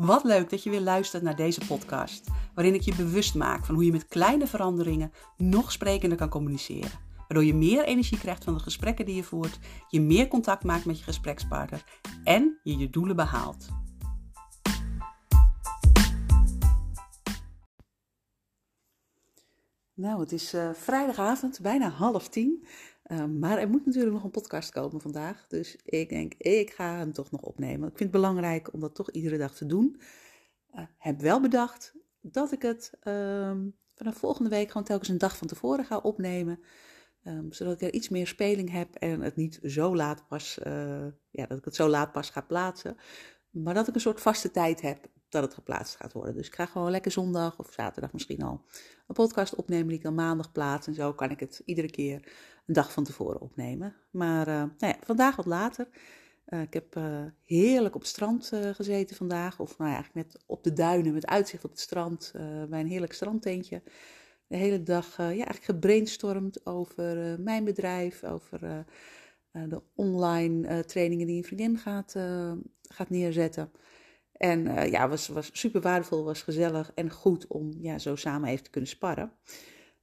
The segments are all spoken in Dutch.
Wat leuk dat je weer luistert naar deze podcast, waarin ik je bewust maak van hoe je met kleine veranderingen nog sprekender kan communiceren. Waardoor je meer energie krijgt van de gesprekken die je voert, je meer contact maakt met je gesprekspartner en je je doelen behaalt. Nou, het is uh, vrijdagavond, bijna half tien. Uh, maar er moet natuurlijk nog een podcast komen vandaag. Dus ik denk, ik ga hem toch nog opnemen. Ik vind het belangrijk om dat toch iedere dag te doen. Uh, heb wel bedacht dat ik het ehm, vanaf volgende week gewoon telkens een dag van tevoren ga opnemen. Um, zodat ik er iets meer speling heb en het niet zo laat pas, ja, dat ik het zo laat pas ga plaatsen. Maar dat ik een soort vaste tijd heb dat het geplaatst gaat worden. Dus ik ga gewoon lekker zondag of zaterdag misschien al een podcast opnemen die ik dan maandag plaats. En zo kan ik het iedere keer een dag van tevoren opnemen. Maar uh, nou ja, vandaag wat later. Uh, ik heb uh, heerlijk op het strand gezeten vandaag. Of nou eigenlijk net op de duinen met uitzicht op het strand. bij een heerlijk strandtentje. De hele dag ja, eigenlijk gebrainstormd over mijn bedrijf. Over de online trainingen die een vriendin gaat, gaat neerzetten. En uh, ja, was, was super waardevol, was gezellig en goed om ja, zo samen even te kunnen sparren.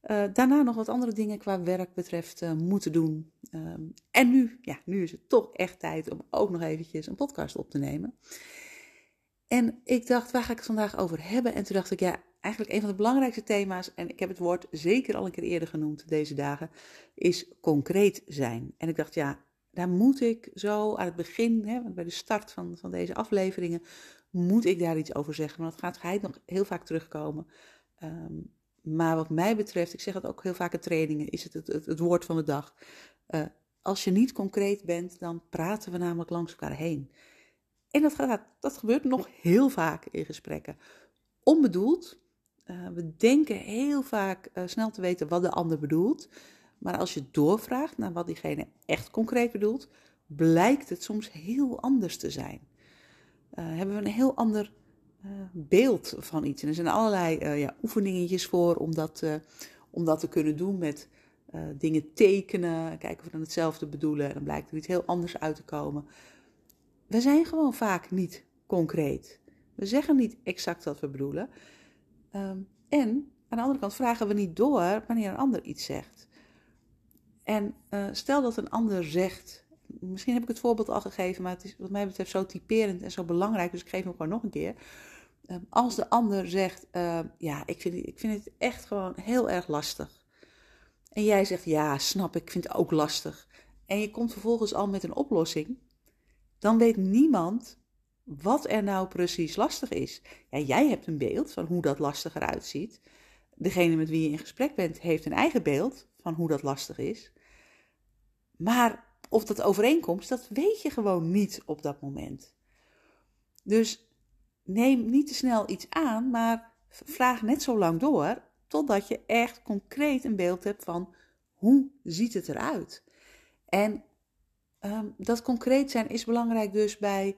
Uh, daarna nog wat andere dingen qua werk betreft uh, moeten doen. Um, en nu, ja, nu is het toch echt tijd om ook nog eventjes een podcast op te nemen. En ik dacht, waar ga ik het vandaag over hebben? En toen dacht ik, ja, eigenlijk een van de belangrijkste thema's, en ik heb het woord zeker al een keer eerder genoemd deze dagen, is concreet zijn. En ik dacht, ja, daar moet ik zo aan het begin, hè, bij de start van, van deze afleveringen, moet ik daar iets over zeggen. Want het gaat nog heel vaak terugkomen. Um, maar wat mij betreft, ik zeg het ook heel vaak in trainingen, is het het, het, woord van de dag. Uh, als je niet concreet bent, dan praten we namelijk langs elkaar heen. En dat, gaat, dat gebeurt nog heel vaak in gesprekken. Onbedoeld. Uh, we denken heel vaak uh, snel te weten wat de ander bedoelt. Maar als je doorvraagt naar wat diegene echt concreet bedoelt, blijkt het soms heel anders te zijn. Uh, hebben we een heel ander uh, beeld van iets. En er zijn allerlei uh, ja, oefeningetjes voor om dat, te kunnen doen met dingen tekenen, kijken of we dan hetzelfde bedoelen. En dan blijkt er iets heel anders uit te komen. We zijn gewoon vaak niet concreet. We zeggen niet exact wat we bedoelen. Um, en aan de andere kant vragen we niet door wanneer een ander iets zegt. En stel dat een ander zegt misschien heb ik het voorbeeld al gegeven, maar het is wat mij betreft zo typerend en zo belangrijk, dus ik geef hem gewoon nog een keer. Ehm, als de ander zegt, uh, ja, ik vind, ik vind het echt gewoon heel erg lastig. En jij zegt, ja, snap ik, vind het ook lastig. En je komt vervolgens al met een oplossing, dan weet niemand wat er nou precies lastig is. Ja, jij hebt een beeld van hoe dat lastig eruit ziet. Degene met wie je in gesprek bent, heeft een eigen beeld van hoe dat lastig is. Maar of dat overeenkomt, dat weet je gewoon niet op dat moment. Dus neem niet te snel iets aan, maar vraag net zo lang door totdat je echt concreet een beeld hebt van hoe ziet het eruit. En um, dat concreet zijn is belangrijk dus bij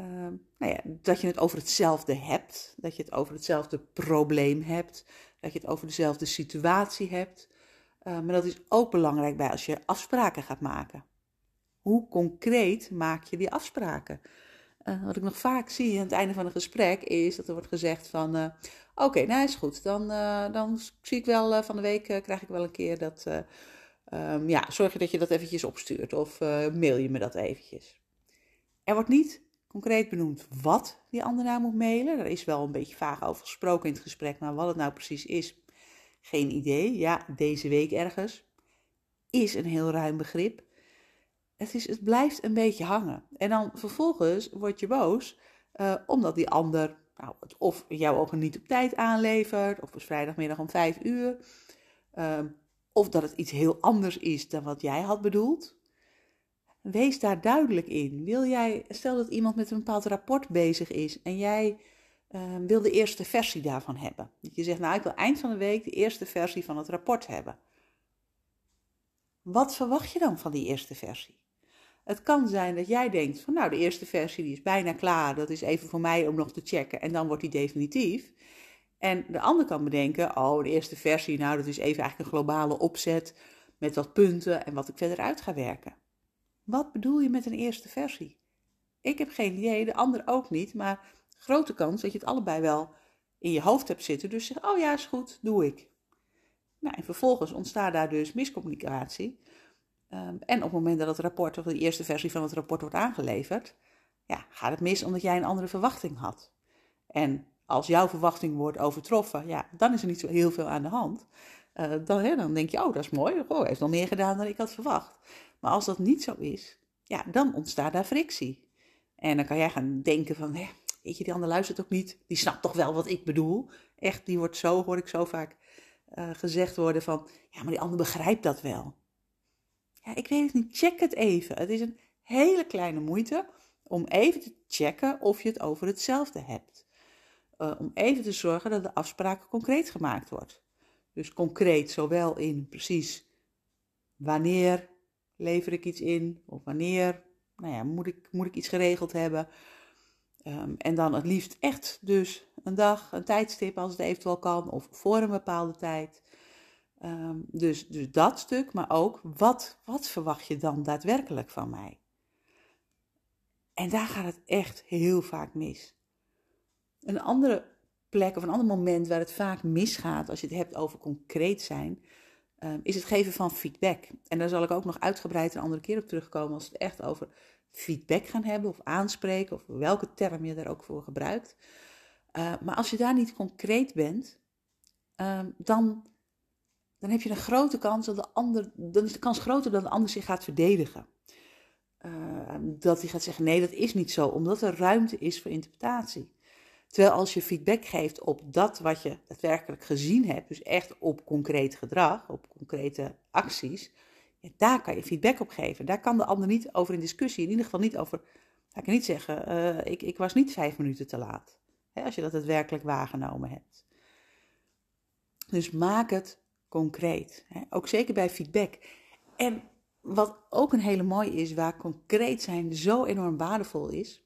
um, nou ja, dat je het over hetzelfde hebt, dat je het over hetzelfde probleem hebt, dat je het over dezelfde situatie hebt. Uh, maar dat is ook belangrijk bij als je afspraken gaat maken. Hoe concreet maak je die afspraken? Uh, wat ik nog vaak zie aan het einde van een gesprek is dat er wordt gezegd van uh, oké, nou is goed, dan, dan zie ik wel van de week krijg ik wel een keer dat, um, ja, zorg je dat je dat eventjes opstuurt of mail je me dat eventjes. Er wordt niet concreet benoemd wat die ander nou moet mailen. Er is wel een beetje vaag over gesproken in het gesprek, maar wat het nou precies is, geen idee. Ja, deze week ergens is een heel ruim begrip het, is, het blijft een beetje hangen. En dan vervolgens word je boos uh, omdat die ander nou, het of jouw ogen niet op tijd aanlevert, of het vrijdagmiddag om vijf uur, uh, of dat het iets heel anders is dan wat jij had bedoeld. Wees daar duidelijk in. Wil jij, stel dat iemand met een bepaald rapport bezig is en jij uh, wil de eerste versie daarvan hebben. Dat je zegt, nou ik wil eind van de week de eerste versie van het rapport hebben. Wat verwacht je dan van die eerste versie? Het kan zijn dat jij denkt van nou, de eerste versie die is bijna klaar, dat is even voor mij om nog te checken en dan wordt die definitief. En de ander kan bedenken, oh, de eerste versie, nou, dat is even eigenlijk een globale opzet met wat punten en wat ik verder uit ga werken. Wat bedoel je met een eerste versie? Ik heb geen idee, de ander ook niet, maar grote kans dat je het allebei wel in je hoofd hebt zitten. Dus zeg, oh ja, is goed, doe ik. Nou, en vervolgens ontstaat daar dus miscommunicatie. Ehm, en op het moment dat het rapport of de eerste versie van het rapport wordt aangeleverd, ja, gaat het mis omdat jij een andere verwachting had. En als jouw verwachting wordt overtroffen, ja, dan is er niet zo heel veel aan de hand. Uh, dan, hè, dan denk je, oh, dat is mooi. Hij heeft nog meer gedaan dan ik had verwacht. Maar als dat niet zo is, ja, dan ontstaat daar frictie. En dan kan jij gaan denken van, hè, weet je, die ander luistert ook niet. Die snapt toch wel wat ik bedoel. Echt, die wordt zo, hoor ik zo vaak uh, gezegd worden van, ja, maar die ander begrijpt dat wel. Ja, ik weet het niet. Check het even. Het is een hele kleine moeite om even te checken of je het over hetzelfde hebt. Uh, om even te zorgen dat de afspraak concreet gemaakt wordt. Dus concreet, zowel in precies wanneer lever ik iets in, of wanneer nou ja, moet, ik, moet ik iets geregeld hebben. Um, en dan het liefst echt dus een dag, een tijdstip als het eventueel kan, of voor een bepaalde tijd. Um, dus, dus dat stuk, maar ook wat, wat verwacht je dan daadwerkelijk van mij? En daar gaat het echt heel vaak mis. Een andere plek of een ander moment waar het vaak misgaat als je het hebt over concreet zijn, um, is het geven van feedback. En daar zal ik ook nog uitgebreid een andere keer op terugkomen als het echt over feedback gaan hebben of aanspreken of welke term je daar ook voor gebruikt. Uh, maar als je daar niet concreet bent, um, dan, dan heb je een grote kans dat de ander, dan is de kans groter dat de ander zich gaat verdedigen. Uh, dat hij gaat zeggen: nee, dat is niet zo, omdat er ruimte is voor interpretatie. Terwijl als je feedback geeft op dat wat je daadwerkelijk gezien hebt, dus echt op concreet gedrag, op concrete acties, daar kan je feedback op geven. Daar kan de ander niet over in discussie, in ieder geval niet over, hij kan niet zeggen, uh, ik, ik was niet vijf minuten te laat, hè, als je dat daadwerkelijk waargenomen hebt. Dus maak het concreet, hè, ook zeker bij feedback. En wat ook een hele mooie is, waar concreet zijn zo enorm waardevol is,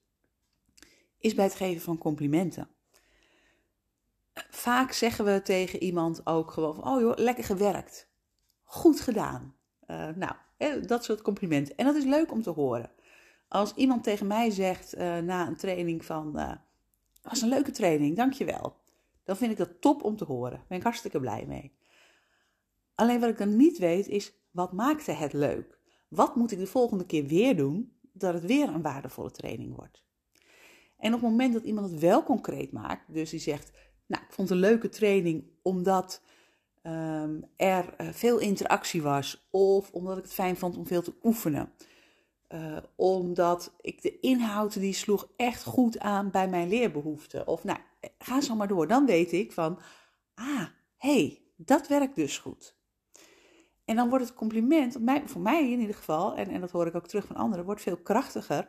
is bij het geven van complimenten. Vaak zeggen we tegen iemand ook gewoon van, oh joh, lekker gewerkt. Goed gedaan. Uh, nou, dat soort complimenten. En dat is leuk om te horen. Als iemand tegen mij zegt uh, na een training van, uh, was een leuke training, dankjewel. Dan vind ik dat top om te horen. Daar ben ik hartstikke blij mee. Alleen wat ik dan niet weet is, wat maakte het leuk? Wat moet ik de volgende keer weer doen, dat het weer een waardevolle training wordt? En op het moment dat iemand het wel concreet maakt, dus die zegt, nou, ik vond het een leuke training omdat um, er uh, veel interactie was, of omdat ik het fijn vond om veel te oefenen. Uh, omdat ik de inhoud die sloeg echt goed aan bij mijn leerbehoeften. Of nou, ga zo maar door. Dan weet ik van, ah, hey, dat werkt dus goed. En dan wordt het compliment, voor mij in ieder geval, en, en dat hoor ik ook terug van anderen, wordt veel krachtiger.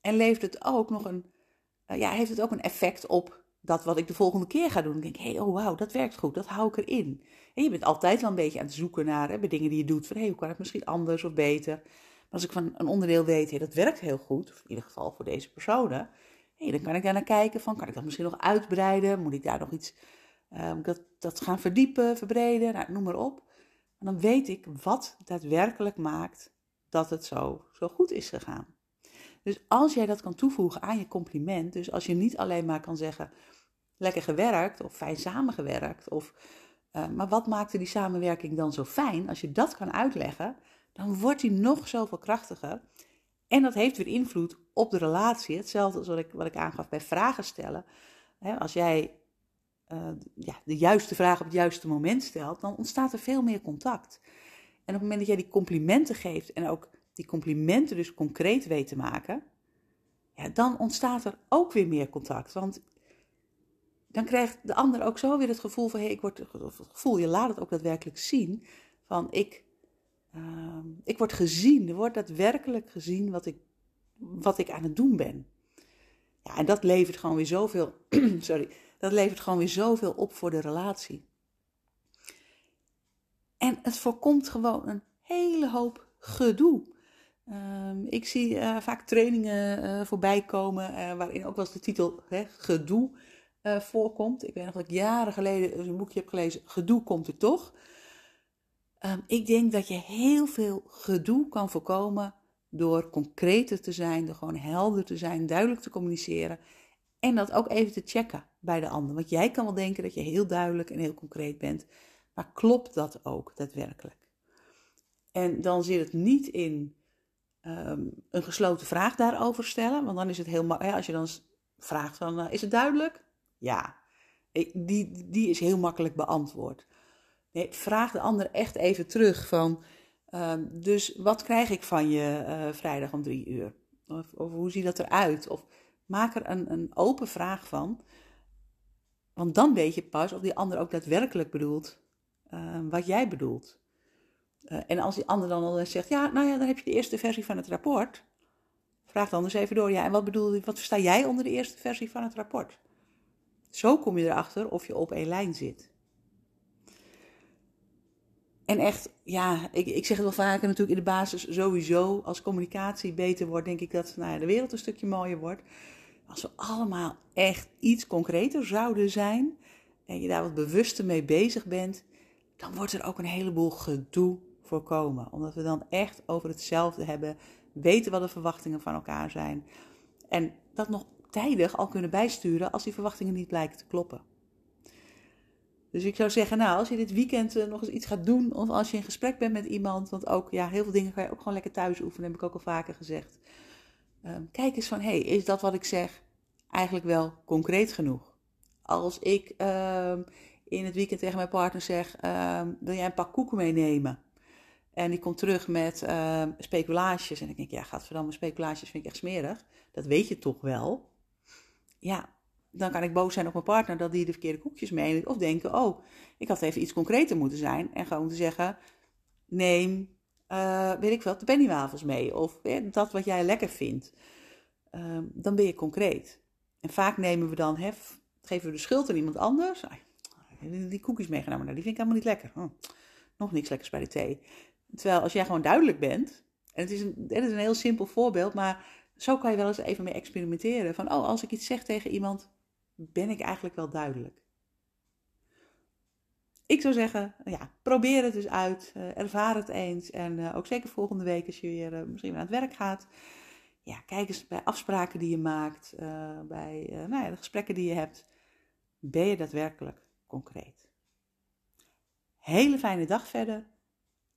En levert het ook nog een ja, heeft het ook een effect op dat wat ik de volgende keer ga doen. Denk ik, hé, hey, oh wauw, dat werkt goed, dat hou ik erin. En je bent altijd wel een beetje aan het zoeken naar hè, bij dingen die je doet. Van hé, hey, hoe kan het misschien anders of beter? Maar als ik van een onderdeel weet, hey, dat werkt heel goed, of in ieder geval voor deze personen. Hey, dan kan ik daar naar kijken van, kan ik dat misschien nog uitbreiden? Moet ik daar nog iets, uh, dat, dat gaan verdiepen, verbreden? Nou, noem maar op. En dan weet ik wat daadwerkelijk maakt dat het zo, zo goed is gegaan. Dus als jij dat kan toevoegen aan je compliment, dus als je niet alleen maar kan zeggen lekker gewerkt of fijn samengewerkt, of, uh, maar wat maakte die samenwerking dan zo fijn? Als je dat kan uitleggen, dan wordt die nog zoveel krachtiger. En dat heeft weer invloed op de relatie. Hetzelfde als wat ik, wat ik aangaf bij vragen stellen. als jij uh, ja, de juiste vraag op het juiste moment stelt, dan ontstaat er veel meer contact. En op het moment dat jij die complimenten geeft en ook die complimenten dus concreet weet te maken, ja, dan ontstaat er ook weer meer contact. Want dan krijgt de ander ook zo weer het gevoel van, hey, ik word, gevoel, je laat het ook daadwerkelijk zien, van ik, uh, ik word gezien, er wordt daadwerkelijk gezien wat ik, wat ik aan het doen ben. Ja, en dat levert gewoon weer zoveel, sorry, dat levert gewoon weer zoveel op voor de relatie. En het voorkomt gewoon een hele hoop gedoe. Um, ik zie uh, vaak trainingen uh, voorbij komen uh, waarin ook wel eens de titel hè, gedoe voorkomt. Ik weet nog dat ik jaren geleden een boekje heb gelezen, Gedoe komt er toch. Um, ik denk dat je heel veel gedoe kan voorkomen door concreter te zijn, door gewoon helder te zijn, duidelijk te communiceren En dat ook even te checken bij de ander. Want jij kan wel denken dat je heel duidelijk en heel concreet bent. Maar klopt dat ook daadwerkelijk? En dan zit het niet in ehm, een gesloten vraag daarover stellen. Want dan is het heel makkelijk. Als je dan vraagt van, uh, is het duidelijk? Ja, die, die is heel makkelijk beantwoord. Nee, vraag de ander echt even terug van, ehm, dus wat krijg ik van je uh, vrijdag om drie uur? Of, of, hoe ziet dat eruit? Of maak er een, een open vraag van. Want dan weet je pas of die ander ook daadwerkelijk bedoelt uh, wat jij bedoelt. Uh, en als die ander dan al zegt, ja, nou ja, dan heb je de eerste versie van het rapport. Vraag dan eens even door, ja, en wat bedoel je, wat versta jij onder de eerste versie van het rapport? Zo kom je erachter of je op één lijn zit. En echt, ja, ik, ik zeg het wel vaker natuurlijk in de basis sowieso. Als communicatie beter wordt, denk ik dat nou ja, de wereld een stukje mooier wordt. Als we allemaal echt iets concreter zouden zijn en je daar wat bewuster mee bezig bent, dan wordt er ook een heleboel gedoe voorkomen. Omdat we dan echt over hetzelfde hebben, weten wat de verwachtingen van elkaar zijn. En dat nog tijdig al kunnen bijsturen als die verwachtingen niet blijken te kloppen. Dus ik zou zeggen, nou, als je dit weekend eh, nog eens iets gaat doen, of als je in gesprek bent met iemand, want ook, ja, heel veel dingen kan je ook gewoon lekker thuis oefenen, heb ik ook al vaker gezegd. Ehm, kijk eens van, hey, is dat wat ik zeg eigenlijk wel concreet genoeg? Als ik ehm, in het weekend tegen mijn partner zeg, ehm, wil jij een pak koeken meenemen? En die komt terug met speculaasjes. En ik denk, ja, gaat verdamme, speculaasjes vind ik echt smerig. Dat weet je toch wel? Ja, dan kan ik boos zijn op mijn partner dat die de verkeerde koekjes meeneemt. Of denken, oh, ik had even iets concreter moeten zijn. En gewoon te zeggen, neem, uh, weet ik veel, de pennywafels mee. Of dat wat jij lekker vindt. Uh, dan ben je concreet. En vaak nemen we dan, hef, geven we de schuld aan iemand anders. Die koekjes meegenomen, nou, die vind ik helemaal niet lekker. Oh, nog niks lekkers bij de thee. Terwijl als jij gewoon duidelijk bent, en het is een, het is een heel simpel voorbeeld, maar zo kan je wel eens even mee experimenteren. Van, oh, als ik iets zeg tegen iemand, ben ik eigenlijk wel duidelijk? Ik zou zeggen, ja, probeer het dus uit. Uh, ervaar het eens. En uh, ook zeker volgende week als je weer uh, misschien weer aan het werk gaat. Ja, kijk eens bij afspraken die je maakt. bij nou ja, de gesprekken die je hebt. Ben je daadwerkelijk concreet? Hele fijne dag verder.